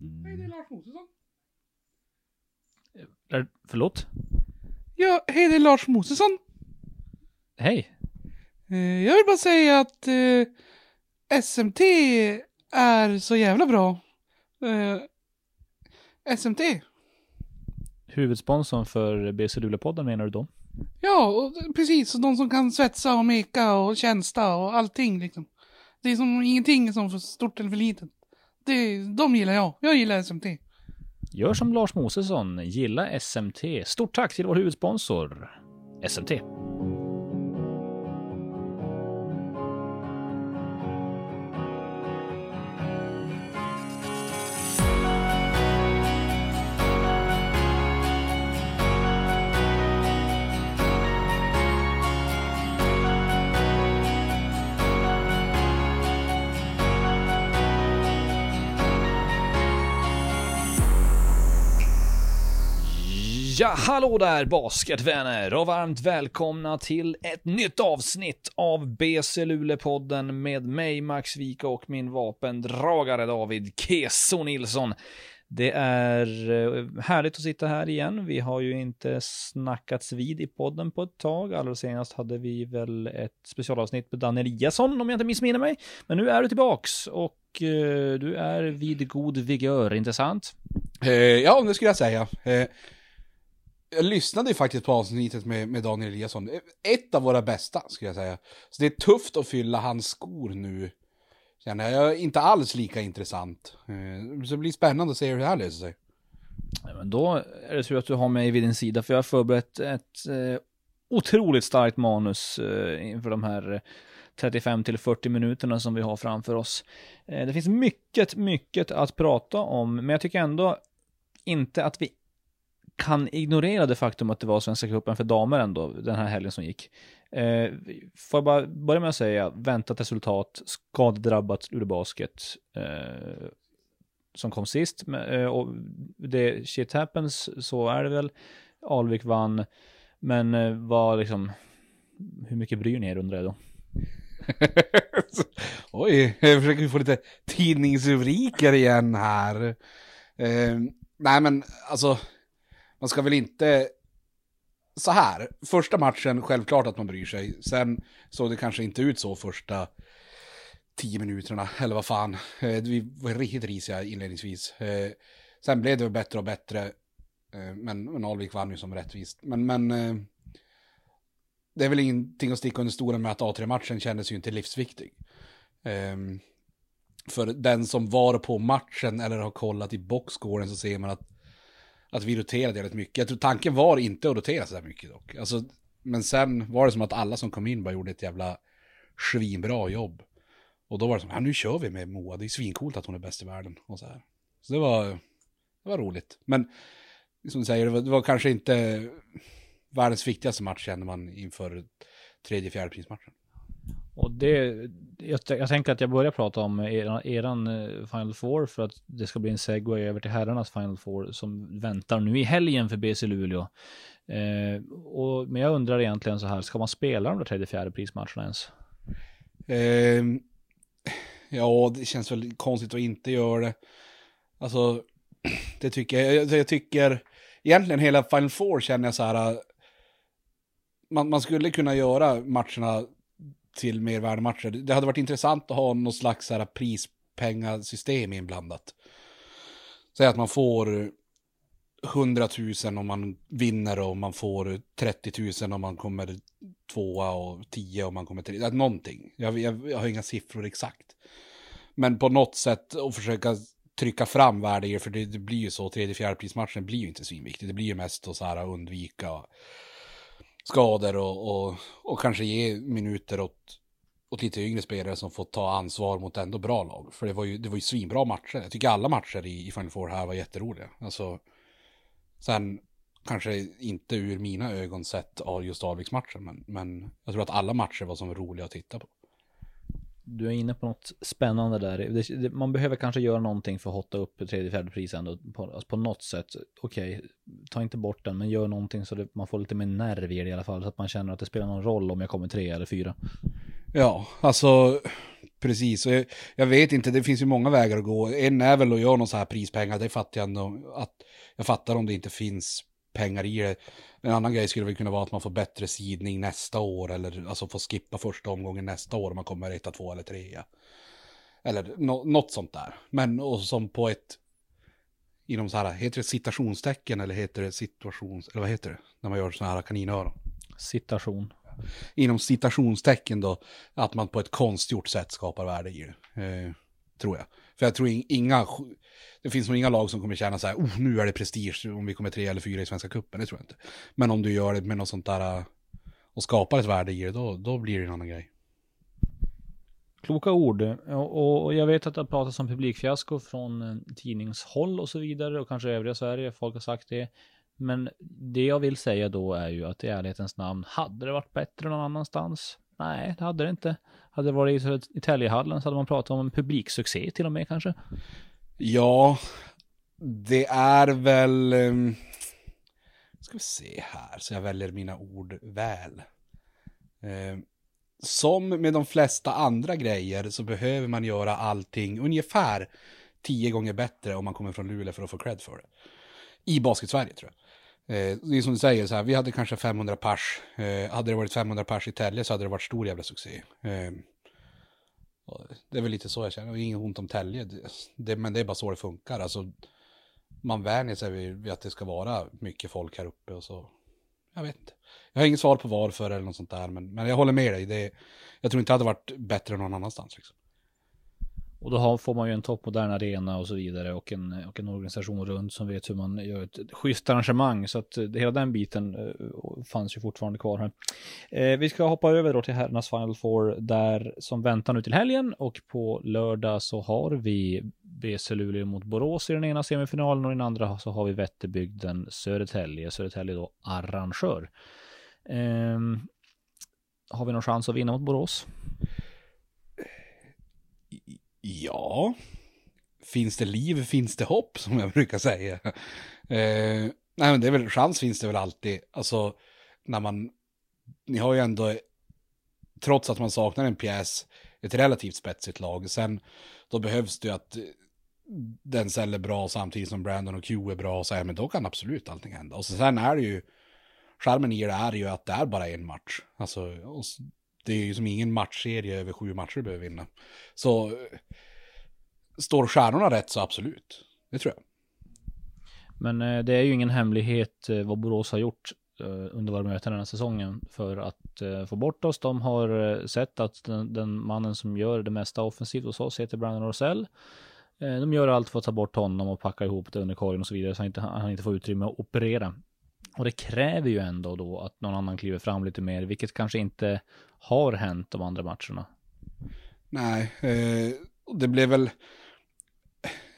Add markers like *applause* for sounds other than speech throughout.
Hej, det är Lars Mosesson. Är, förlåt? Ja, hej, det är Lars Mosesson. Hej. Eh, jag vill bara säga att eh, SMT är så jävla bra. Eh, SMT. Huvudsponsorn för BC Luleå-podden menar du då? Ja, och precis. Och de som kan svetsa och meka och tjänsta och allting liksom. Det är som ingenting som för stort eller för litet. Det, de gillar jag. Jag gillar SMT. Gör som Lars Mosesson, gilla SMT. Stort tack till vår huvudsponsor, SMT. Ja, hallå där basketvänner och varmt välkomna till ett nytt avsnitt av BC Luleå-podden med mig Max Vika och min vapendragare David Keso Nilsson. Det är eh, härligt att sitta här igen. Vi har ju inte snackats vid i podden på ett tag. Allra senast hade vi väl ett specialavsnitt med Dan Eliasson om jag inte missminner mig. Men nu är du tillbaks och eh, du är vid god vigör, intressant? Eh, ja, det skulle jag säga. Eh, jag lyssnade ju faktiskt på avsnittet med, med Daniel Eliasson. Ett av våra bästa, skulle jag säga. Så det är tufft att fylla hans skor nu. Känner jag. Inte alls lika intressant. Eh, så det blir spännande att se hur det här löser sig. Ja, men då är det tur att du har mig vid din sida, för jag har förberett ett eh, otroligt starkt manus eh, inför de här eh, 35 till 40 minuterna som vi har framför oss. Eh, det finns mycket, mycket att prata om, men jag tycker ändå inte att vi kan ignorera det faktum att det var Svenska cupen för damer ändå, den här helgen som gick. Eh, får jag bara börja med att säga, väntat resultat, skadedrabbat ur basket eh, som kom sist. Eh, och det shit happens, så är det väl. Alvik vann, men eh, vad liksom, hur mycket bryr ni er undrar jag då? *laughs* Oj, jag försöker få lite tidningsrubriker igen här. Eh, nej men alltså, man ska väl inte... Så här, första matchen, självklart att man bryr sig. Sen såg det kanske inte ut så första tio minuterna, eller vad fan. Eh, vi var riktigt risiga inledningsvis. Eh, sen blev det bättre och bättre. Eh, men, men Alvik vann ju som rättvist. Men, men det är väl ingenting att sticka under stolen med att A3-matchen kändes ju inte livsviktig. Ehm, för den som var på matchen eller har kollat i boxscoren så ser man att att vi roterade jävligt mycket. Jag tror tanken var inte att rotera så här mycket dock. Alltså, men sen var det som att alla som kom in bara gjorde ett jävla svinbra jobb. Och då var det som, ja nu kör vi med Moa, det är svincoolt att hon är bäst i världen. Och så här. Så det var, det var roligt. Men som du säger, det var, det var kanske inte världens viktigaste match känner man inför tredje, fjärde prismatchen. Och det, jag, jag, tänker att jag börjar prata om eran, eran eh, Final Four för att det ska bli en segway över till herrarnas Final Four som väntar nu i helgen för BC Luleå. Eh, och, men jag undrar egentligen så här, ska man spela de där tredje, fjärde prismatcherna ens? Eh, ja, det känns väl konstigt att inte göra det. Alltså, det tycker jag. Jag, jag tycker, egentligen hela Final Four känner jag så här, eh, man, man skulle kunna göra matcherna till mer värdematcher. Det hade varit intressant att ha någon slags så här prispengasystem inblandat. Säg att man får 100 000 om man vinner och man får 30 000 om man kommer tvåa och 10 om man kommer till någonting. Jag, jag, jag har inga siffror exakt. Men på något sätt att försöka trycka fram värde för det, det, blir ju så, tredje, fjärde prismatchen blir ju inte svinviktig. Det blir ju mest att så här undvika skador och, och, och kanske ge minuter åt, åt lite yngre spelare som får ta ansvar mot ändå bra lag. För det var ju, det var ju svinbra matcher. Jag tycker alla matcher i, i Final Four här var jätteroliga. Alltså, sen kanske inte ur mina ögon sett av just Alviksmatchen, men, men jag tror att alla matcher var som roliga att titta på du är inne på något spännande där. Det, det, man behöver kanske göra någonting för att hotta upp tredje, fjärde pris ändå på, alltså på något sätt. Okej, okay, ta inte bort den, men gör någonting så att man får lite mer nerv i det i alla fall. Så att man känner att det spelar någon roll om jag kommer tre eller fyra. Ja, alltså Precis, jag, jag, vet inte, det finns ju många vägar att gå. En är väl att göra någon så här prispengar, det fattar jag ändå. Att, jag fattar om det inte finns pengar i det. En annan grej skulle väl kunna vara att man får bättre sidning nästa år, eller alltså får skippa första omgången nästa år om man kommer etta, två eller trea. Eller no, något sånt där. Men och som på ett, inom så här, heter det citationstecken eller heter det situations, eller vad heter det? När man gör sådana här kaninöron. Citation inom citationstecken då, att man på ett konstgjort sätt skapar värde i det. Eh, tror jag. För jag tror inga, det finns nog inga lag som kommer känna så här, oh, nu är det prestige om vi kommer tre eller fyra i Svenska Cupen, det tror jag inte. Men om du gör det med något sånt där äh, och skapar ett värde i det, då, då blir det en annan grej. Kloka ord. Och jag vet att det har pratats om publikfiasko från eh, tidningshåll och så vidare och kanske övriga Sverige. Folk har sagt det. Men det jag vill säga då är ju att i ärlighetens namn, hade det varit bättre någon annanstans? Nej, det hade det inte. Hade det varit i Täljehallen så hade man pratat om en publiksuccé till och med kanske. Ja, det är väl... Ehm, ska vi se här, så jag väljer mina ord väl. Ehm, som med de flesta andra grejer så behöver man göra allting ungefär tio gånger bättre om man kommer från Luleå för att få cred för det. I Basket-Sverige tror jag. Eh, det är som du säger, så här, vi hade kanske 500 pers. Eh, hade det varit 500 pers i Tälje så hade det varit stor jävla succé. Eh, det är väl lite så jag känner, och inget ont om Tälje, det, men det är bara så det funkar. Alltså, man vänjer sig vid, vid, att det ska vara mycket folk här uppe och så. Jag vet inte. Jag har inget svar på varför eller något sånt där, men, men jag håller med dig. Det, jag tror inte det hade varit bättre någon annanstans. Liksom. Och då har, får man ju en toppmodern arena och så vidare och en, och en organisation runt som vet hur man gör ett, schysst arrangemang. Så att eh, hela den biten eh, fanns ju fortfarande kvar här. Eh, vi ska hoppa över då till herrarnas Final Four där som väntar nu till helgen och på lördag så har vi BC Luleå mot Borås i den ena semifinalen och i den andra så har vi Vätterbygden Södertälje. Södertälje då arrangör. Eh, har vi någon chans att vinna mot Borås? Ja, finns det liv finns det hopp som jag brukar säga. Eh, nej men det är väl, chans finns det väl alltid. Alltså, när man, ni har ju ändå, trots att man saknar en pjäs, ett relativt spetsigt lag. Sen, då behövs det ju att eh, den säljer bra samtidigt som Brandon och Q är bra. Så här, men då kan absolut allting hända. Och sen är det ju, charmen i det är ju att det är bara en match. Alltså, det är ju som ingen matchserie över sju matcher du behöver vinna. Så eh, står stjärnorna rätt så absolut. Det tror jag. Men eh, det är ju ingen hemlighet eh, vad Borås har gjort under våra möten den här säsongen för att få bort oss. De har sett att den, den, mannen som gör det mesta offensivt hos oss heter Brandon Rosell. De gör allt för att ta bort honom och packa ihop det under korgen och så vidare så han inte, han inte får utrymme att operera. Och det kräver ju ändå då att någon annan kliver fram lite mer, vilket kanske inte har hänt de andra matcherna. Nej, eh, det blev väl,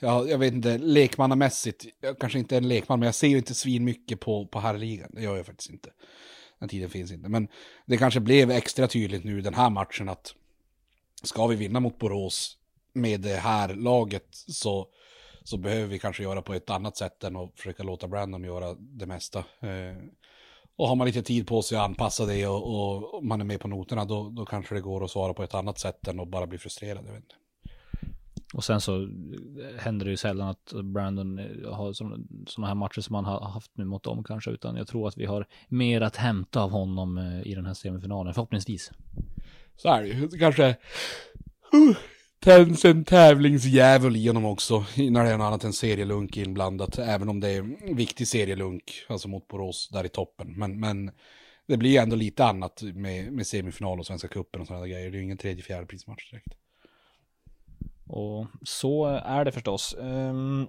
ja, jag vet inte, lekmannamässigt, jag kanske inte är en lekman, men jag ser ju inte svin mycket på, på herrligan, det gör jag faktiskt inte. Den tiden finns inte, men det kanske blev extra tydligt nu den här matchen att ska vi vinna mot Borås med det här laget så så behöver vi kanske göra på ett annat sätt än att försöka låta Brandon göra det mesta. Eh, och har man lite tid på sig att anpassa det och, och man är med på noterna, då, då kanske det går att svara på ett annat sätt än att bara bli frustrerad. Jag vet inte. Och sen så händer det ju sällan att Brandon har sådana här matcher som han har haft nu mot dem kanske, utan jag tror att vi har mer att hämta av honom eh, i den här semifinalen, förhoppningsvis. Så är det ju, kanske uh, tänds en tävlingsdjävul i honom också, när det är något annat än serielunk inblandat, även om det är en viktig serielunk, alltså mot Borås där i toppen. Men, men det blir ändå lite annat med, med semifinal och Svenska cupen och sådana grejer. Det är ju ingen tredje, fjärde prismatch direkt. Och så är det förstås. Um,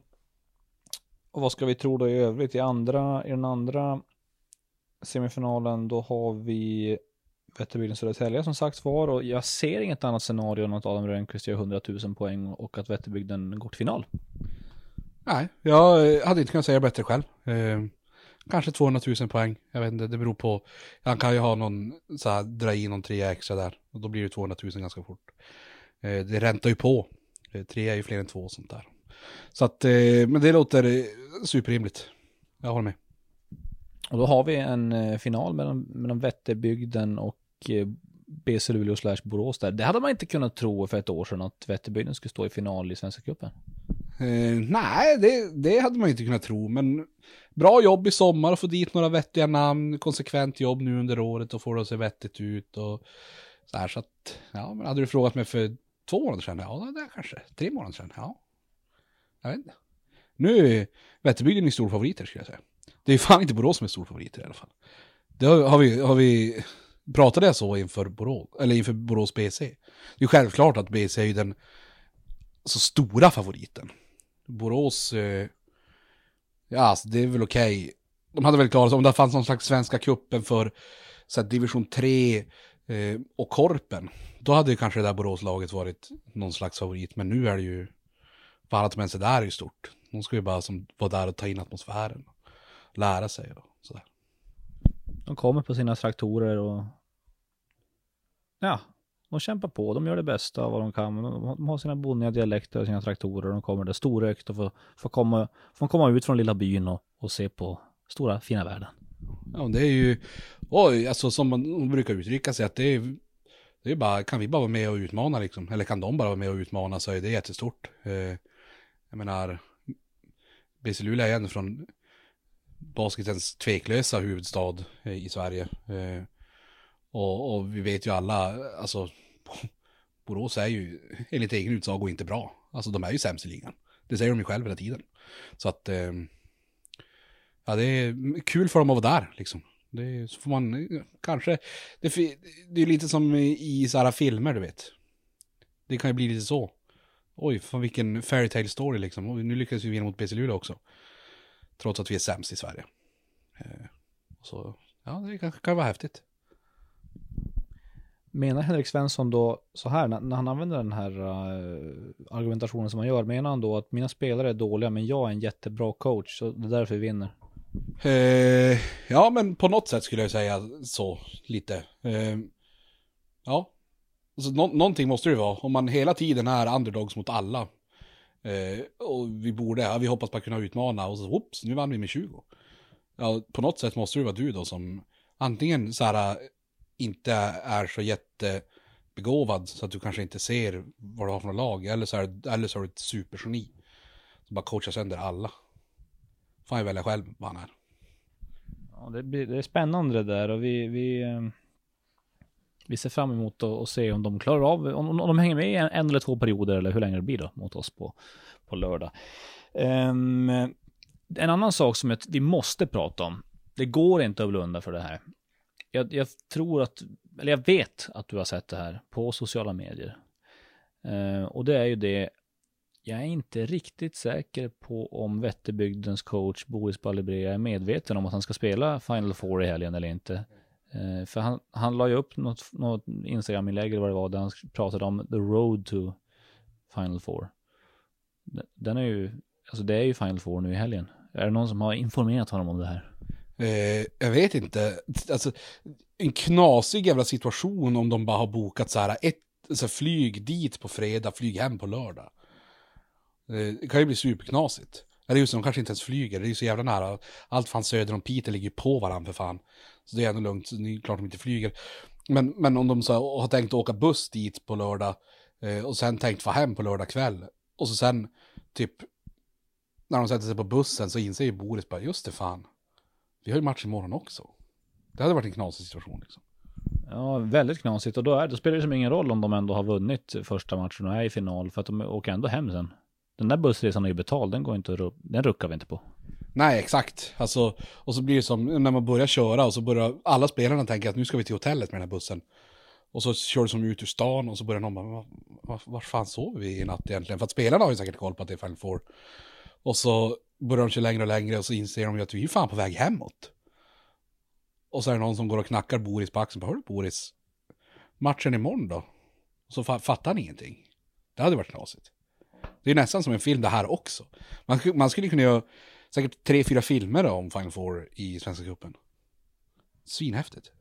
och vad ska vi tro då i övrigt? I, andra, I den andra semifinalen då har vi Vätterbygden Södertälje som sagt var och jag ser inget annat scenario än att Adam Rönnqvist gör 100 000 poäng och att Vätterbygden går till final. Nej, jag hade inte kunnat säga bättre själv. Eh, kanske 200 000 poäng, jag vet inte, det beror på. Han kan ju ha någon, så här, dra in någon trea extra där och då blir det 200 000 ganska fort. Eh, det räntar ju på. Eh, tre är ju fler än två och sånt där. Så att, eh, men det låter eh, superrimligt. Jag håller med. Och då har vi en eh, final mellan, mellan Vätterbygden och Eh, BC Luleå slash Borås där. Det hade man inte kunnat tro för ett år sedan att Vätterbygden skulle stå i final i Svenska cupen. Eh, nej, det, det hade man inte kunnat tro, men bra jobb i sommar och få dit några vettiga namn, konsekvent jobb nu under året och få det att se vettigt ut och så här så att, ja, men hade du frågat mig för två månader sedan, ja, det kanske, tre månader sedan, ja. Jag vet inte. Nu är Vätterbygden storfavoriter skulle jag säga. Det är fan inte Borås som är storfavoriter i alla fall. Det har, har vi, har vi, pratade jag så inför Borås, eller inför Borås BC? Det är självklart att BC är ju den så stora favoriten. Borås, eh, ja alltså det är väl okej. De hade väl klarat sig om det fanns någon slags svenska kuppen för så här, division 3 eh, och korpen. Då hade ju kanske det där Boråslaget varit någon slags favorit. Men nu är det ju, bara att de ens är där är ju stort. De ska ju bara som, vara där och ta in atmosfären. Lära sig och sådär. De kommer på sina traktorer och ja, de kämpar på. De gör det bästa av vad de kan. De har sina bonniga dialekter och sina traktorer. De kommer där storökt och får, får, komma, får komma ut från lilla byn och, och se på stora fina världen. Ja, det är ju, oj, alltså som man brukar uttrycka sig att det är, det är bara, kan vi bara vara med och utmana liksom? Eller kan de bara vara med och utmana så är det jättestort. Eh, jag menar, BC Luleå är en från basketens tveklösa huvudstad eh, i Sverige. Eh, och, och, vi vet ju alla, alltså *laughs* Borås är ju enligt egen utsago inte bra. Alltså de är ju sämst i ligan. Det säger de ju själv hela tiden. Så att, eh, ja det är kul för dem att vara där liksom. Det så får man kanske, det, det är lite som i sådana filmer du vet. Det kan ju bli lite så. Oj, fan vilken fairytale story liksom. Och nu lyckades vi vinna mot BC Luleå också. Trots att vi är sämst i Sverige. Eh, så, ja, det kanske kan vara häftigt. Menar Henrik Svensson då så här, när, han använder den här uh, argumentationen som han gör, menar han då att mina spelare är dåliga men jag är en jättebra coach, så det är därför vi vinner? Eh, ja, men på något sätt skulle jag säga så, lite. Eh, ja, alltså, nå någonting måste det vara. Om man hela tiden är underdogs mot alla. Eh, och vi borde, ja, vi hoppas på att kunna utmana och så, whoops, nu vann vi med 20. Ja, på något sätt måste det vara du då som antingen så här eh, inte är så jättebegåvad så att du kanske inte ser vad du har för lag. Eller så, är, eller så har du ett supergeni. Som bara coachar sönder alla. Får jag välja själv vad han är. Ja, det, blir, det är spännande det där och vi, vi, eh, vi ser fram emot att se om de klarar av, om, om de hänger med i en, en, eller två perioder eller hur länge det blir då mot oss på, på lördag. Um, en annan sak som vi måste prata om, det går inte att blunda för det här jag, jag, tror att, eller jag vet att du har sett det här på sociala medier. Uh, och det är ju det, jag är inte riktigt säker på om Vätterbygdens coach Boris Balibrea, är medveten om att han ska spela Final Four i helgen eller inte. Eh, för han, han la ju upp något, något Instagram-inlägg eller vad det var, där han pratade om the road to Final Four. Den är ju, alltså det är ju Final Four nu i helgen. Är det någon som har informerat honom om det här? Eh, jag vet inte. Alltså, en knasig jävla situation om de bara har bokat så här ett så här, flyg dit på fredag, flyg hem på lördag. Eh, det kan ju bli superknasigt. Eller just de kanske inte ens flyger, det är ju så jävla nära. Allt fan söder om Piteå ligger på varandra för fan. Så det är ändå lugnt, så det är klart de inte flyger. Men, men om de så har tänkt åka buss dit på lördag eh, och sen tänkt få hem på lördag kväll. Och så sen, typ, när de sätter sig på bussen så inser ju Boris bara, just det fan. Vi har ju match imorgon också. Det hade varit en knasig situation liksom. Ja, väldigt knasigt. Och då, är, då spelar det som ingen roll om de ändå har vunnit första matchen och är i final. För att de åker ändå hem sen. Den där bussresan är ju betald, den går inte att, den ruckar vi inte på. Nej, exakt. Alltså, och så blir det som när man börjar köra och så börjar alla spelarna tänka att nu ska vi till hotellet med den här bussen. Och så kör det som ut ur stan och så börjar någon bara, var, var, var fan sover vi i natt egentligen? För att spelarna har ju säkert koll på att det är Final Four. Och så börjar de köra längre och längre och så inser de ju att vi är fan på väg hemåt. Och så är det någon som går och knackar Boris på axeln. Hör du Boris? Matchen imorgon då? Och Så fattar han ingenting. Det hade varit knasigt. Det är nästan som en film det här också. Man, man skulle kunna göra säkert tre, fyra filmer om Final Four i Svenska cupen. Svinhäftigt.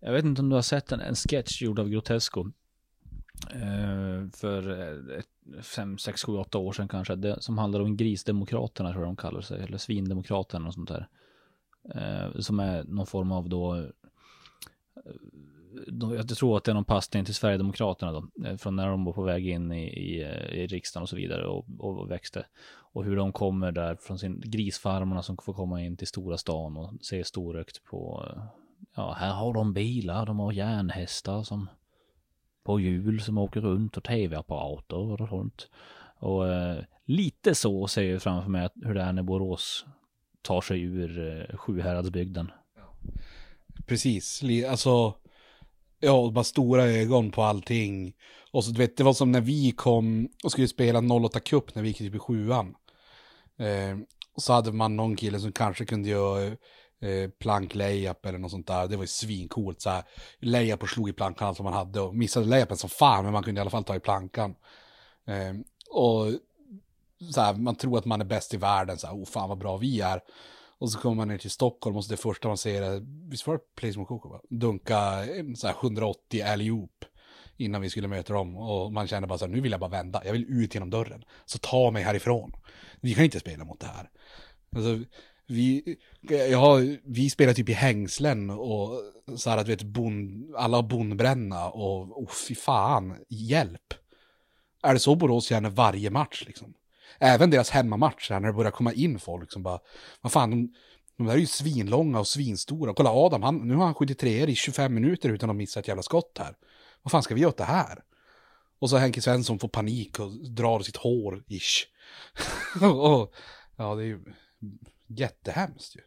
Jag vet inte om du har sett en, en sketch gjord av Grotesco. Eh, för eh, ett, fem, sex, sju, åtta år sedan kanske. Det, som handlar om grisdemokraterna tror jag de kallar sig. Eller svindemokraterna och sånt där. Eh, som är någon form av då. Eh, jag tror att det är någon passning till Sverigedemokraterna då, eh, från när de var på väg in i, i, eh, i riksdagen och så vidare och, och växte. Och hur de kommer där från sin grisfarmarna som får komma in till stora stan och se storökt på, eh, ja, här har de bilar, de har järnhästar som på hjul som åker runt och tv-apparater och sånt. Och eh, lite så ser jag framför mig att hur det är när Borås tar sig ur eh, Sjuhäradsbygden. Precis, alltså, ja, bara stora ögon på allting. Och så du vet, det var som när vi kom och skulle spela 08 Cup när vi gick typ i sjuan. Eh, så hade man någon kille som kanske kunde göra eh, plank layup eller något sånt där. Det var ju svincoolt så här. Layup och slog i plankan allt som man hade och missade layupen som fan, men man kunde i alla fall ta i plankan. Eh, och så här, man tror att man är bäst i världen, så här, oh fan vad bra vi är. Och så kommer man ner till Stockholm och så det första man ser är, visst var det Place Mokoko? Dunka eh, så här 180 allihop innan vi skulle möta dem. Och man känner bara så här, nu vill jag bara vända, jag vill ut genom dörren. Så ta mig härifrån. Vi kan inte spela mot det här. Alltså, vi, ja, vi spelar typ i hängslen och så här att vet, bon, alla har bonbränna och oh, fy fan, hjälp. Är det så Borås känner varje match liksom? Även deras hemmamatch, när det börjar komma in folk som bara, vad fan, de, de där är ju svinlånga och svinstora. Kolla Adam, han, nu har han skjutit treor i 25 minuter utan att missa ett jävla skott här. Vad fan ska vi göra åt det här? Och så Henke Svensson får panik och drar sitt hår, ish. *laughs* och, ja, det är ju jättehemskt ju.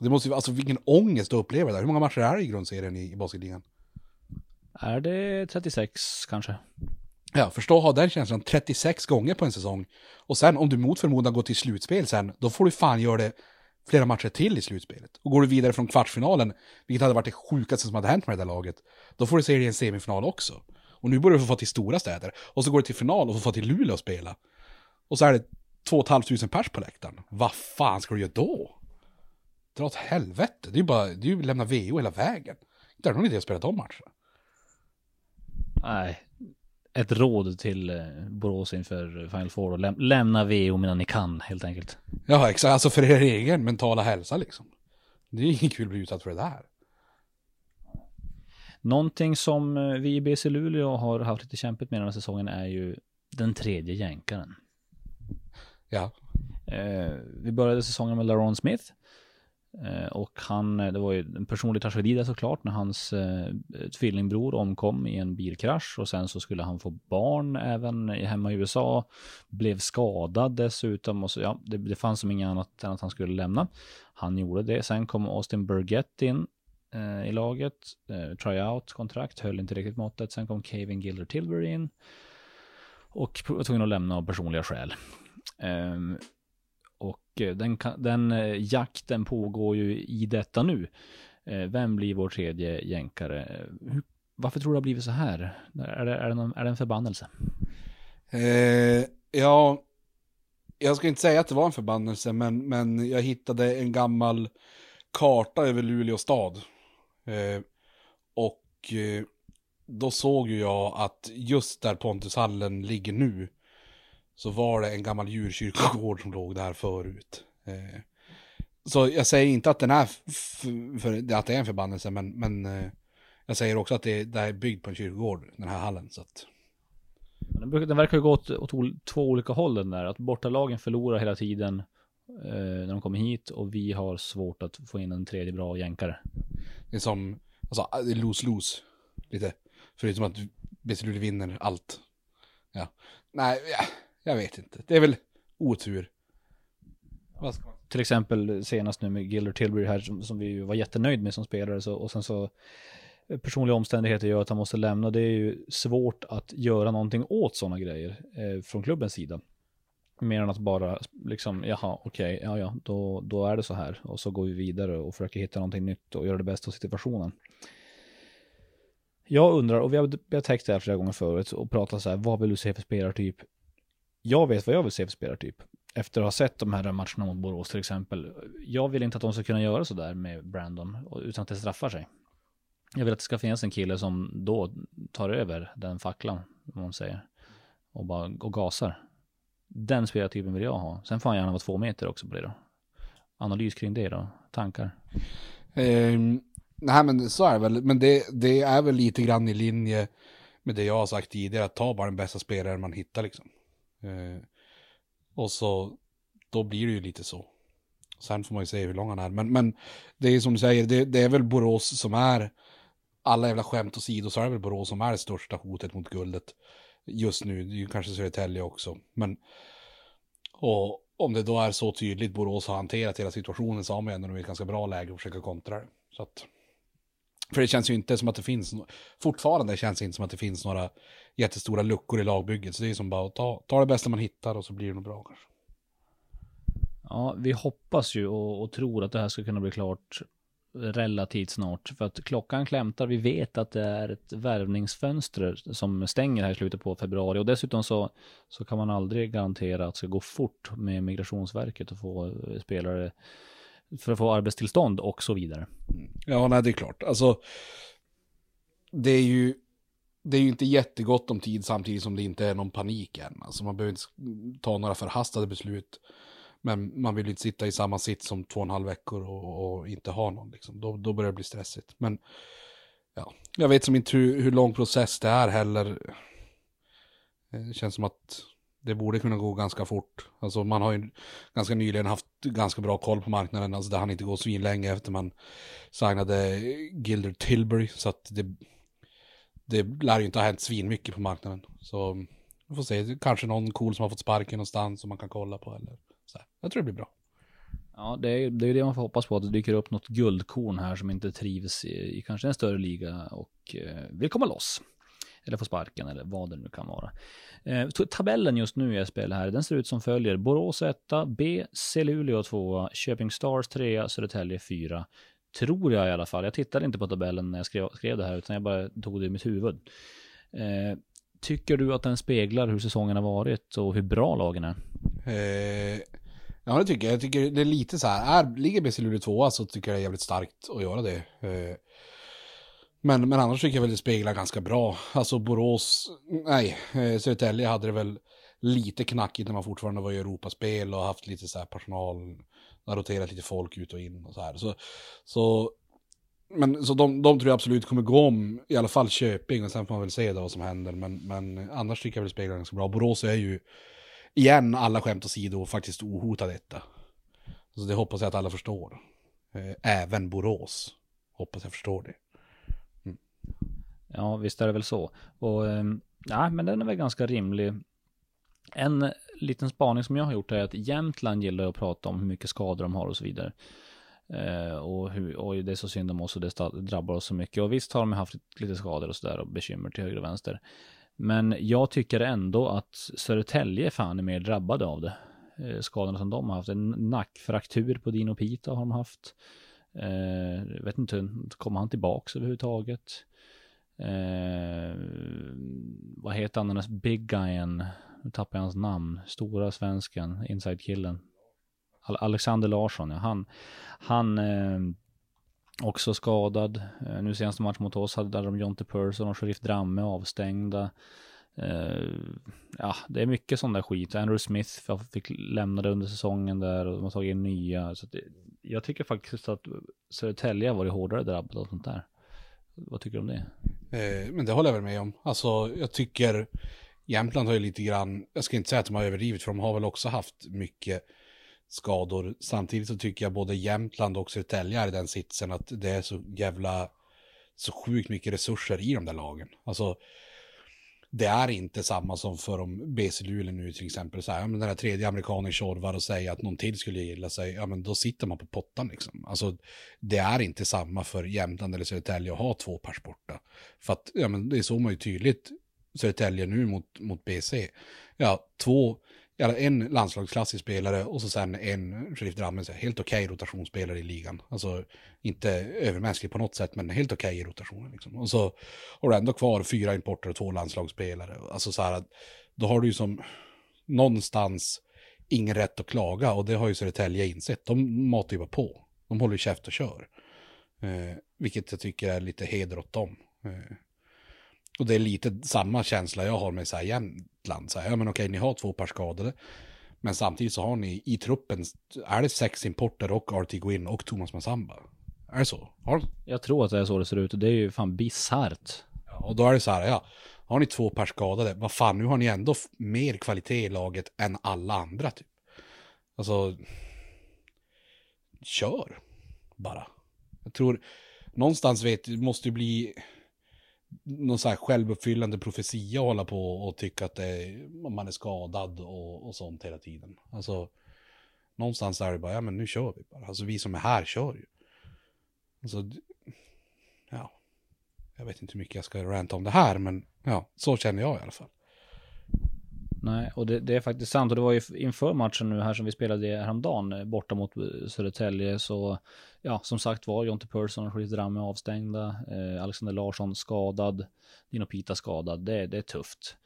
Det måste ju, alltså vilken ångest att uppleva det där. Hur många matcher är det i grundserien i, i basketligan? Är det 36 kanske? Ja, förstå att ha den känslan 36 gånger på en säsong. Och sen om du mot förmodan går till slutspel sen, då får du fan göra det flera matcher till i slutspelet. Och går du vidare från kvartsfinalen, vilket hade varit det sjukaste som hade hänt med det där laget, då får du se det i en semifinal också. Och nu börjar du få till stora städer. Och så går du till final och får få till Luleå att spela. Och så är det 2 500 pers på läktaren. Vad fan ska du göra då? Dra åt helvete. Det är ju bara, det är ju lämna VO hela vägen. Det är någon idé att spela de matcherna. Nej, ett råd till eh, Borås inför Final Four. Läm lämna VO medan ni kan helt enkelt. Ja, exakt. Alltså för er egen mentala hälsa liksom. Det är inget kul att bli utsatt för det där. Någonting som eh, vi i BC Luleå har haft lite kämpigt med den här säsongen är ju den tredje jänkaren. Ja. Eh, vi började säsongen med LaRon Smith. Eh, och han, eh, det var ju en personlig tragedi där såklart när hans eh, tvillingbror omkom i en bilkrasch och sen så skulle han få barn även hemma i USA. Blev skadad dessutom och så ja, det, det fanns som inget annat än att han skulle lämna. Han gjorde det. Sen kom Austin Burgett in eh, i laget. Eh, tryout kontrakt, höll inte riktigt måttet. Sen kom Kevin Gilder Tilbury in och var tvungen att lämna av personliga skäl. Eh, mycket. Eh, den, den eh, jakten pågår ju i detta nu. Eh, vem blir vår tredje jänkare? Hur, varför tror du det har blivit så här? Är det, är det, någon, är det en förbannelse? Eh, ja, jag ska inte säga att det var en förbannelse, men, men jag hittade en gammal karta över Luleå stad. Eh, och eh, då såg ju jag att just där Pontushallen ligger nu, så var det en gammal djurkyrkogård som låg där förut. Eh, så jag säger inte att den är, för, att det är en förbannelse, men, men eh, jag säger också att det, det är byggt på en kyrkogård, den här hallen. Så att... Den, den verkar ju gå åt, åt två olika håll den där, att bortalagen förlorar hela tiden eh, när de kommer hit och vi har svårt att få in en tredje bra jänkare. Det är som, alltså, det är lose-lose, lite. Förutom att Beslut vinner allt. Ja. Nej, ja jag vet inte. Det är väl otur. Ja. Till exempel senast nu med Gilder Tilbury här som, som vi var jättenöjd med som spelare så, och sen så eh, personliga omständigheter gör att han måste lämna. Det är ju svårt att göra någonting åt sådana grejer eh, från klubbens sida. Mer än att bara liksom, jaha, okej, okay, ja, ja, då, då är det så här. Och så går vi vidare och försöker hitta någonting nytt och göra det bästa av situationen. Jag undrar, och vi har, vi har täckt det här flera gånger förut och pratat så här, vad vill du se för spelartyp? Jag vet vad jag vill se för spelartyp. Efter att ha sett de här matcherna mot Borås till exempel. Jag vill inte att de ska kunna göra sådär med Brandon utan att det straffar sig. Jag vill att det ska finnas en kille som då tar över den facklan, om man säger. Och bara och gasar. Den spelartypen vill jag ha. Sen får han gärna vara två meter också på det då. Analys kring det då, tankar? Um, Nej men så är det väl, men det, det är väl lite grann i linje med det jag har sagt tidigare, att ta bara den bästa spelaren man hittar liksom. Eh, och så, då blir det ju lite så. Sen får man ju se hur lång han är, men, men det är som du säger, det, det är väl Borås som är, alla jävla skämt åsido så är det väl Borås som är det största hotet mot guldet just nu. Det är ju kanske Södertälje också, men och om det då är så tydligt Borås har hanterat hela situationen så har man ändå ett ganska bra läge att försöka kontra det. Så att, för det känns ju inte som att det finns, fortfarande känns det inte som att det finns några jättestora luckor i lagbygget. Så det är som bara att ta, ta det bästa man hittar och så blir det nog bra kanske. Ja, vi hoppas ju och, och tror att det här ska kunna bli klart relativt snart. För att klockan klämtar. Vi vet att det är ett värvningsfönster som stänger här i slutet på februari. Och dessutom så, så kan man aldrig garantera att det ska gå fort med Migrationsverket och få spelare för att få arbetstillstånd och så vidare. Ja, nej, det är klart. Alltså, det är ju, det är ju inte jättegott om tid samtidigt som det inte är någon panik än. Alltså man behöver inte ta några förhastade beslut. Men man vill inte sitta i samma sitt som två och en halv veckor och, och inte ha någon. Liksom. Då, då börjar det bli stressigt. Men ja, jag vet som inte hur, hur lång process det är heller. Det känns som att det borde kunna gå ganska fort. Alltså man har ju ganska nyligen haft ganska bra koll på marknaden. Alltså det hann inte gå svinlänge efter man signade Gilder Tilbury. Så att det, det lär ju inte ha hänt svinmycket på marknaden. Så vi får se, kanske någon cool som har fått sparken någonstans som man kan kolla på. Eller så här. Jag tror det blir bra. Ja, det är, det är det man får hoppas på, att det dyker upp något guldkorn här som inte trivs i, i kanske en större liga och eh, vill komma loss. Eller få sparken eller vad det nu kan vara. Eh, tabellen just nu i SPL här, den ser ut som följer. Borås 1, B, C Luleå 2, Köping Stars 3, Södertälje 4. Tror jag i alla fall. Jag tittade inte på tabellen när jag skrev, skrev det här, utan jag bara tog det i mitt huvud. Eh, tycker du att den speglar hur säsongen har varit och hur bra lagen är? Eh, ja, det tycker jag. Jag tycker det är lite så här, är, ligger BC Luleå tvåa så tycker jag det är jävligt starkt att göra det. Eh, men, men annars tycker jag väl det speglar ganska bra. Alltså Borås, nej, eh, Södertälje hade det väl lite knackigt när man fortfarande var i Europaspel och haft lite så här personal, roterat lite folk ut och in och så här. Så, så, men, så de, de tror jag absolut kommer gå om, i alla fall Köping, och sen får man väl se då vad som händer. Men, men annars tycker jag väl det speglar ganska bra. Borås är ju, igen, alla skämt åsido, faktiskt ohotad detta. Så det hoppas jag att alla förstår. Eh, även Borås. Hoppas jag förstår det. Ja, visst är det väl så. Och ehm, ja, men den är väl ganska rimlig. En liten spaning som jag har gjort är att Jämtland gillar att prata om hur mycket skador de har och så vidare. Eh, och, hur, och det är så synd om oss och det drabbar oss så mycket. Och visst har de haft lite skador och sådär och bekymmer till höger och vänster. Men jag tycker ändå att Södertälje fan är mer drabbade av det. Eh, skadorna som de har haft. En nackfraktur på Dino Pita har de haft. Eh, vet inte, kommer han tillbaks överhuvudtaget? Eh, vad heter han, den där big guyen? Nu tappar jag hans namn. Stora svensken, inside-killen. Alexander Larsson, ja. Han, han eh, också skadad. Eh, nu senaste match mot oss hade de Jonte Persson och Sheriff Dramme avstängda. Eh, ja, det är mycket sån där skit. Andrew Smith fick lämna det under säsongen där och de har tagit in nya. Så det, jag tycker faktiskt att Södertälje har varit hårdare drabbad av sånt där. Vad tycker du om det? Eh, men det håller jag väl med om. Alltså, jag tycker Jämtland har ju lite grann, jag ska inte säga att de har överdrivit, för de har väl också haft mycket skador. Samtidigt så tycker jag både Jämtland och Södertälje är i den sitsen att det är så jävla, så sjukt mycket resurser i de där lagen. Alltså, det är inte samma som för om BC Luleå nu till exempel, så här, ja, men den här tredje amerikanen tjorvar och säger att någon till skulle gilla sig, ja men då sitter man på pottan liksom. Alltså det är inte samma för Jämtland eller Södertälje att ha två pers borta. För att, ja men det såg man ju tydligt Södertälje nu mot, mot BC. Ja, två en landslagsklassisk spelare och så sen en Sheriff Drammen, helt okej okay rotationsspelare i ligan. Alltså inte övermänsklig på något sätt, men helt okej okay i rotationen. Liksom. Och så har du ändå kvar fyra importer och två landslagsspelare. Alltså så här, då har du ju som någonstans ingen rätt att klaga och det har ju Södertälje insett. De matar ju bara på. De håller ju käft och kör. Eh, vilket jag tycker är lite heder åt dem. Eh, och det är lite samma känsla jag har med så här Jämtland. Så här, ja men okej, ni har två par skadade. Men samtidigt så har ni i truppen, är det sex importer och RT Gwyn och Thomas Massamba? Är det så? Har, Jag tror att det är så det ser ut och det är ju fan bisarrt. ja, och då är det så här, ja. Har ni två per skadade, vad fan, nu har ni ändå mer kvalitet i laget än alla andra typ. Alltså, kör bara. Jag tror, någonstans vet du, måste ju bli någon så här självuppfyllande profetia att hålla på och tycka att det är, man är skadad och, och sånt hela tiden. Alltså, någonstans är det bara, ja men nu kör vi bara. Alltså vi som är här kör ju. Alltså, ja. Jag vet inte hur mycket jag ska ranta om det här, men ja, så känner jag i alla fall. Nej, och det, det är faktiskt sant. Och det var ju inför matchen nu här som vi spelade häromdagen eh, borta mot eh, Södertälje. Så ja, som sagt var, Jonte Persson och Chris Dramme avstängda. Eh, Alexander Larsson skadad. Dino Pita skadad. Det, det är tufft.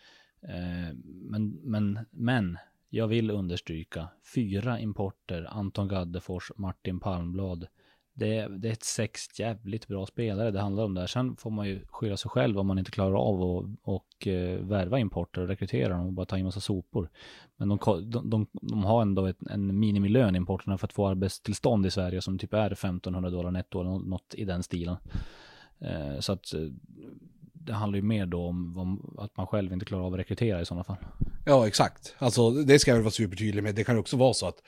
Eh, men, men, men, jag vill understryka. Fyra importer, Anton Gaddefors, Martin Palmblad. Det, det är ett sex jävligt bra spelare det handlar om där. Sen får man ju skylla sig själv om man inte klarar av att och, eh, värva importer och rekrytera dem och bara ta in massa sopor. Men de, de, de, de har ändå ett, en minimilön importerna för att få arbetstillstånd i Sverige som typ är 1500 dollar netto eller något i den stilen. Eh, så att eh, det handlar ju mer då om, om att man själv inte klarar av att rekrytera i sådana fall. Ja, exakt. Alltså, det ska jag väl vara supertydlig med. Det kan också vara så att,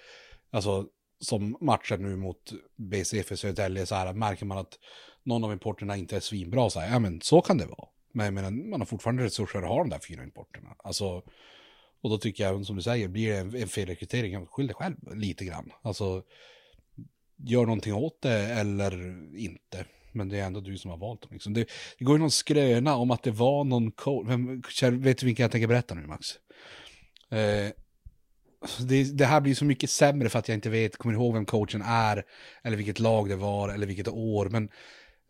alltså, som matchen nu mot BCF i Södertälje, så här, märker man att någon av importerna inte är svinbra, så här, ja men så kan det vara. Men jag menar, man har fortfarande resurser att ha de där fyra importerna. Alltså, och då tycker jag, som du säger, blir det en, en felrekrytering, skyll dig själv lite grann. Alltså, gör någonting åt det eller inte. Men det är ändå du som har valt dem. Liksom. Det, det går ju någon skröna om att det var någon coach. Vem, vet du vilken jag tänker berätta nu Max? Eh, Alltså, det, det här blir så mycket sämre för att jag inte vet, kommer ihåg vem coachen är. Eller vilket lag det var, eller vilket år. Men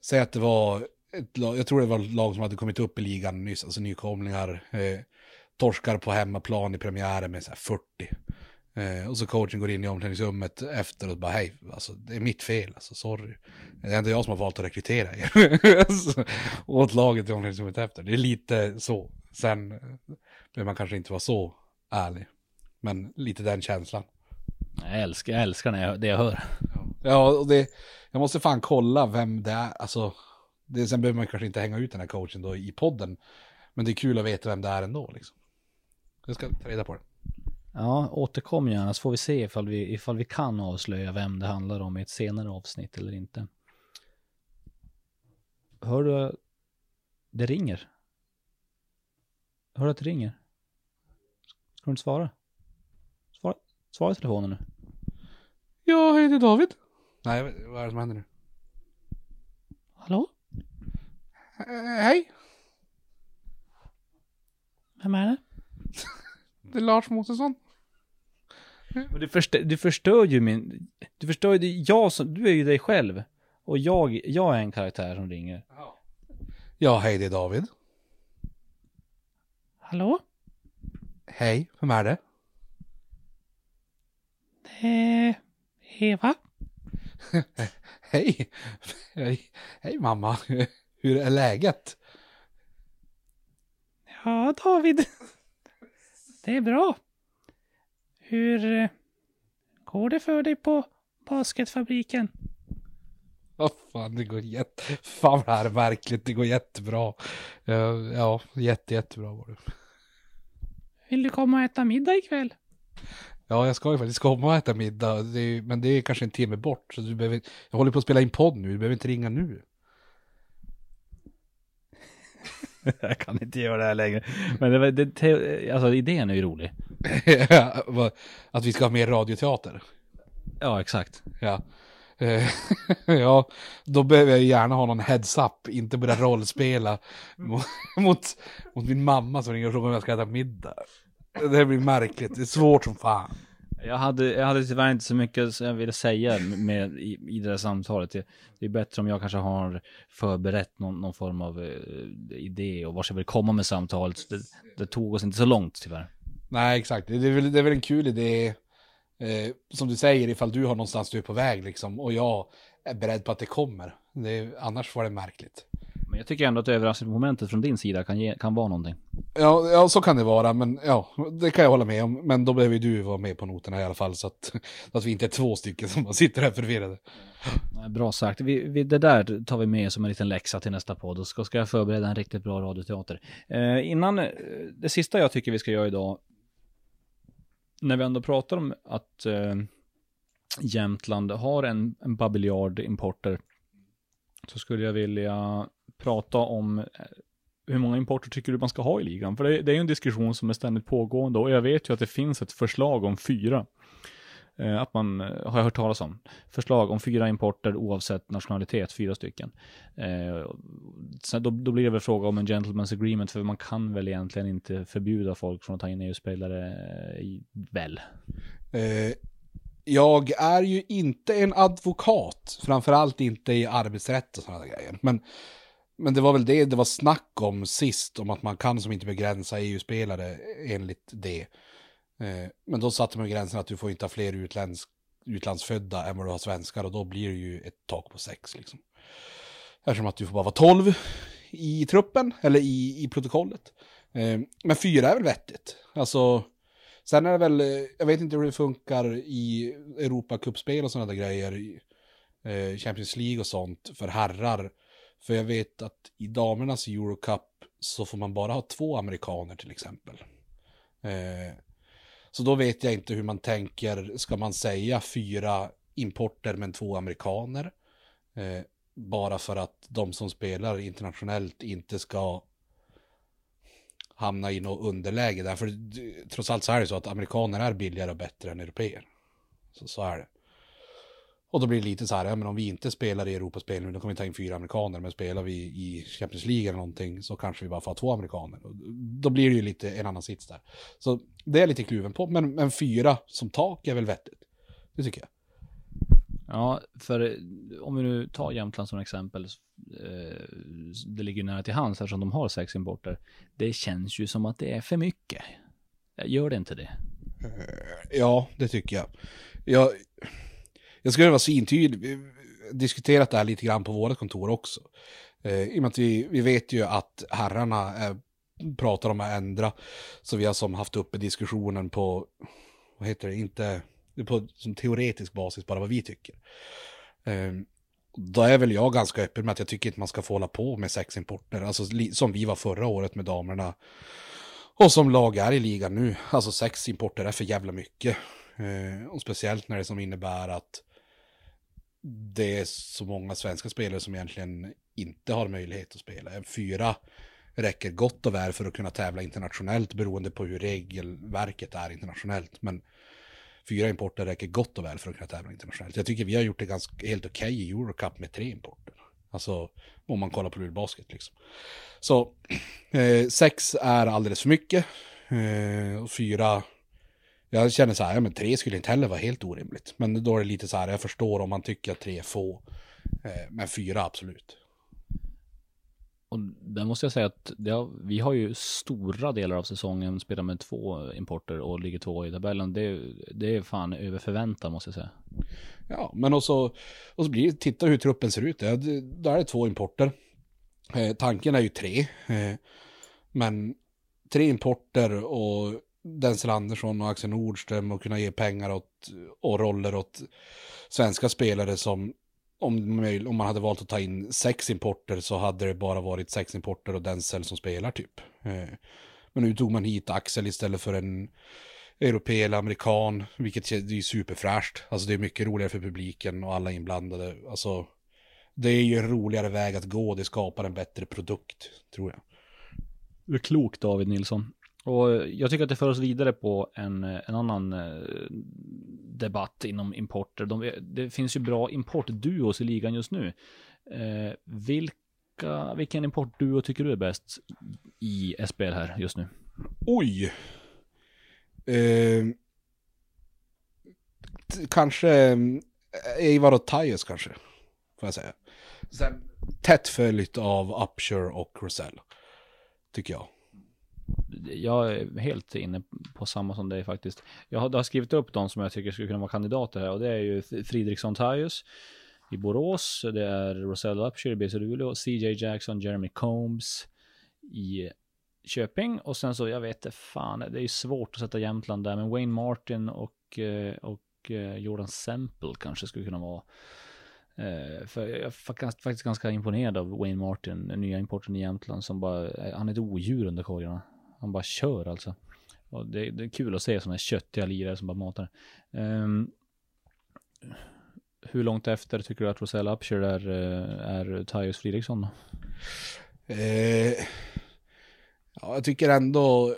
säg att det var ett lag, jag tror det var ett lag som hade kommit upp i ligan nyss, alltså nykomlingar. Eh, torskar på hemmaplan i premiären med så här 40. Eh, och så coachen går in i omklädningsrummet efter och bara hej, alltså, det är mitt fel, alltså, sorry. Det är ändå jag som har valt att rekrytera er. *laughs* alltså, åt laget i omklädningsrummet efter. Det är lite så. Sen behöver man kanske inte vara så ärlig. Men lite den känslan. Jag älskar, jag älskar när jag, det jag hör. Ja, och det, jag måste fan kolla vem det är. Alltså, det, sen behöver man kanske inte hänga ut den här coachen då i podden. Men det är kul att veta vem det är ändå. Liksom. Jag ska ta reda på det. Ja, återkom gärna så får vi se ifall vi, ifall vi kan avslöja vem det handlar om i ett senare avsnitt eller inte. Hör du? Det ringer. Hör du att det ringer? Ska du inte svara? Svara, i telefonen nu. Ja, hej det är David. Nej, vad är det som händer nu? Hallå? Eh, hej, Vem är det? *laughs* det är Lars Mosesson. Men du, förstör, du förstör ju min... Du förstör ju... det- Jag som... Du är ju dig själv. Och jag, jag är en karaktär som ringer. Ja, hej det är David. Hallå? Hej, vem är det? Är Eva. *laughs* Hej, hej, hej mamma. *laughs* Hur är läget? Ja, David. Det är bra. Hur eh, går det för dig på basketfabriken? Vad fan, det går jätte... Fan vad det här är märkligt, det går jättebra. Ja, ja jätte, jättebra var det. Vill du komma och äta middag ikväll? Ja, jag ska ju faktiskt komma och äta middag, det är, men det är kanske en timme bort. Så du behöver, jag håller på att spela in podd nu, du behöver inte ringa nu. *laughs* Jag kan inte göra det här längre. Men det, det, alltså idén är ju rolig. *laughs* Att vi ska ha mer radioteater. Ja, exakt. Ja. *laughs* Ja, då behöver jag gärna ha någon heads-up, inte börja rollspela mot, mot, mot min mamma som ringer och frågar om jag ska äta middag. Det blir märkligt, det är svårt som fan. Jag hade, jag hade tyvärr inte så mycket som jag ville säga med, i, i det här samtalet. Det, det är bättre om jag kanske har förberett någon, någon form av eh, idé och vart jag vill komma med samtalet. Det, det tog oss inte så långt tyvärr. Nej, exakt. Det är väl, det är väl en kul idé, eh, som du säger, ifall du har någonstans du är på väg liksom, och jag är beredd på att det kommer. Det annars var det märkligt. Men jag tycker ändå att överraskningsmomentet från din sida kan, ge, kan vara någonting. Ja, ja, så kan det vara, men ja, det kan jag hålla med om. Men då behöver ju du vara med på noterna i alla fall, så att, att vi inte är två stycken som sitter här förvirrade. Bra sagt. Vi, vi, det där tar vi med som en liten läxa till nästa podd. Och ska, ska jag förbereda en riktigt bra radioteater. Eh, innan, eh, det sista jag tycker vi ska göra idag, när vi ändå pratar om att eh, Jämtland har en, en babiljard importer, så skulle jag vilja prata om eh, hur många importer tycker du man ska ha i ligan? För det, det är ju en diskussion som är ständigt pågående och jag vet ju att det finns ett förslag om fyra. Eh, att man, eh, har jag hört talas om, förslag om fyra importer oavsett nationalitet, fyra stycken. Eh, sen då, då blir det väl fråga om en gentleman's agreement, för man kan väl egentligen inte förbjuda folk från att ta in EU-spelare, eh, väl? Eh, jag är ju inte en advokat, framförallt inte i arbetsrätt och sådana grejer. Men, men det var väl det det var snack om sist, om att man kan som inte begränsa EU-spelare enligt det. Eh, men då satte man gränsen att du får inte ha fler utländsk, utlandsfödda än vad du har svenskar och då blir det ju ett tak på sex liksom. Eftersom att du får bara vara tolv i truppen, eller i, i protokollet. Eh, men fyra är väl vettigt. Alltså, sen är det väl, eh, jag vet inte hur det funkar i Europacupspel och sådana där grejer. Eh, Champions League och sånt för herrar. För jag vet att i damernas Eurocup så får man bara ha två amerikaner till exempel. Eh, så då vet jag inte hur man tänker, ska man säga fyra importer men två amerikaner? Eh, bara för att de som spelar internationellt inte ska hamna i något underläge. Därför trots allt så är det så att amerikaner är billigare och bättre än europeer. Så, så är det. Och då blir det lite så här, ja, men om vi inte spelar i Europaspel nu, då kommer vi ta in fyra amerikaner, men spelar vi i Champions League eller någonting så kanske vi bara får två amerikaner. Då blir det ju lite en annan sits där. Så det är lite kluven på, men, men fyra som tak är väl vettigt. Det tycker jag. Ja, för om vi nu tar Jämtland som exempel, eh, det ligger nära till hands eftersom de har sex importer. Det känns ju som att det är för mycket. Gör det inte det? Eh, ja, det tycker jag. Jag, jag skulle vara svintydlig, vi har diskuterat det här lite grann på vårt kontor också. Eh, I och med att vi, vi vet ju att herrarna eh, pratar om att ändra. Så vi har som haft uppe diskussionen på, vad heter det, inte på som teoretisk basis, bara vad vi tycker. Eh, då är väl jag ganska öppen med att jag tycker inte man ska få hålla på med seximporter, alltså som vi var förra året med damerna. Och som lag är i ligan nu, alltså sex importer är för jävla mycket. Eh, och speciellt när det som innebär att det är så många svenska spelare som egentligen inte har möjlighet att spela. En fyra räcker gott och väl för att kunna tävla internationellt beroende på hur regelverket är internationellt. Men fyra importer räcker gott och väl för att kunna tävla internationellt. Jag tycker vi har gjort det ganska helt okej okay i Eurocup med tre importer. Alltså om man kollar på lulbasket liksom. Så *clears throat* eh, sex är alldeles för mycket. Eh, och fyra jag känner så här, ja men tre skulle inte heller vara helt orimligt. Men då är det lite så här, jag förstår om man tycker att tre är få. Eh, men fyra absolut. Och där måste jag säga att har, vi har ju stora delar av säsongen spelat med två importer och ligger två i tabellen. Det, det är fan över förväntan måste jag säga. Ja, men också, och så blir titta hur truppen ser ut. Det, där är det två importer. Eh, tanken är ju tre. Eh, men tre importer och Denzel Andersson och Axel Nordström och kunna ge pengar åt, och roller åt svenska spelare som om, om man hade valt att ta in sex importer så hade det bara varit sex importer och Denzel som spelar typ. Eh, men nu tog man hit Axel istället för en europé eller amerikan, vilket är superfräscht. Alltså det är mycket roligare för publiken och alla inblandade. Alltså det är ju en roligare väg att gå, det skapar en bättre produkt, tror jag. Du är klok David Nilsson. Och jag tycker att det för oss vidare på en, en annan eh, debatt inom importer. De, det finns ju bra importduos i ligan just nu. Eh, vilka, vilken importduo tycker du är bäst i SPL här just nu? Oj! Eh, kanske Eivar och Tyus kanske, får jag säga. Sen tätt följt av Upshur och Rosell, tycker jag jag är helt inne på samma som dig faktiskt. Jag har, har skrivit upp de som jag tycker skulle kunna vara kandidater här och det är ju Fridriksson Tajus, i Borås. Det är Rosella Upshire i BC Luleå, CJ Jackson, Jeremy Combs i Köping och sen så, jag vet inte fan, det är ju svårt att sätta Jämtland där, men Wayne Martin och, eh, och eh, Jordan Semple kanske skulle kunna vara Uh, för jag är faktiskt ganska imponerad av Wayne Martin, den nya importen i Jämtland som bara, han är ett odjur under korgarna. Han bara kör alltså. Och det, det är kul att se sådana här köttiga lirare som bara matar. Um, hur långt efter tycker du att Rosell Upshire är, eh, är Tyus Fredriksson? Eh, ja, jag tycker ändå,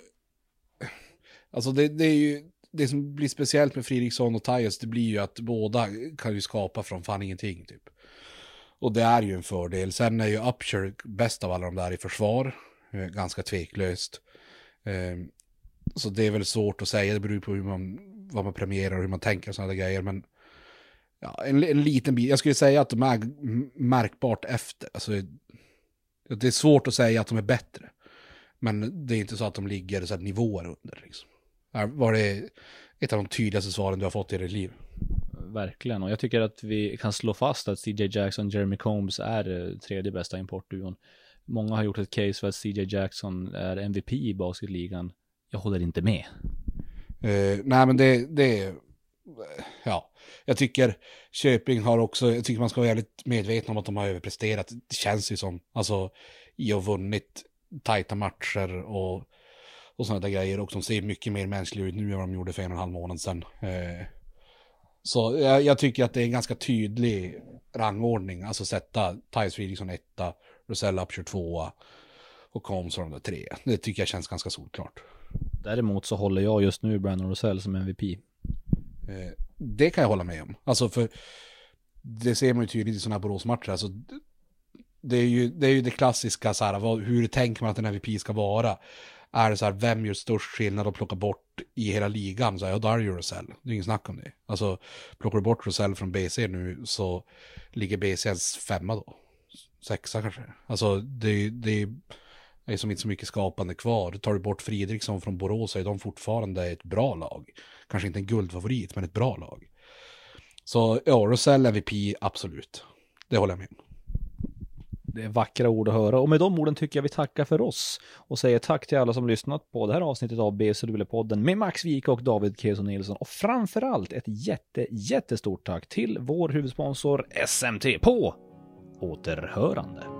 alltså det, det är ju, det som blir speciellt med Fridriksson och Tyus, det blir ju att båda kan ju skapa från fan ingenting typ. Och det är ju en fördel. Sen är ju Upshire bäst av alla de där i försvar, eh, ganska tveklöst. Ehm, så det är väl svårt att säga, det beror på hur man, vad man premierar och hur man tänker och sådana grejer. Men ja, en, en liten bit, jag skulle säga att de är märkbart efter. Alltså, det är svårt att säga att de är bättre. Men det är inte så att de ligger så här nivåer under. Liksom. Var det ett av de tydligaste svaren du har fått i ditt liv? Verkligen, och jag tycker att vi kan slå fast att CJ Jackson och Jeremy Combs är eh, tredje bästa importduon. Många har gjort ett case för att CJ Jackson är MVP i basketligan. Jag håller inte med. Uh, nej, men det, det, ja, jag tycker Köping har också, jag tycker man ska vara väldigt medveten om att de har överpresterat. Det känns ju som, alltså, i och vunnit tajta matcher och, och sådana där grejer. Och de ser mycket mer mänskliga ut nu än vad de gjorde för en och en halv månad sedan. Uh, så jag, jag, tycker att det är en ganska tydlig rangordning, alltså sätta Tyus Fridriksson etta, Rosella Upshur tvåa och Combs de där tre. Det tycker jag känns ganska solklart. Däremot så håller jag just nu Brandon Rosell som MVP. Eh, det kan jag hålla med om. Alltså för det ser man ju tydligt i sådana här Boråsmatcher. Alltså, det, är ju, det är ju det klassiska, så här, vad, hur tänker man att en MVP ska vara? Är det så här, vem gör störst skillnad att plocka bort i hela ligan? Så här, ja, då är det ju Rosell. Det är ingen snack om det. Alltså, plockar du bort Rosell från BC nu så ligger BCs femma då. Sexa kanske. Alltså, det, det är som inte så mycket skapande kvar. Tar du bort Fridriksson från Borås så är de fortfarande ett bra lag. Kanske inte en guldfavorit, men ett bra lag. Så ja, Rosell MVP, absolut. Det håller jag med om. Det är vackra ord att höra och med de orden tycker jag vi tackar för oss och säger tack till alla som lyssnat på det här avsnittet av BC podden med Max Wik och David Keson Nilsson och framförallt ett jätte, jättestort tack till vår huvudsponsor SMT på återhörande.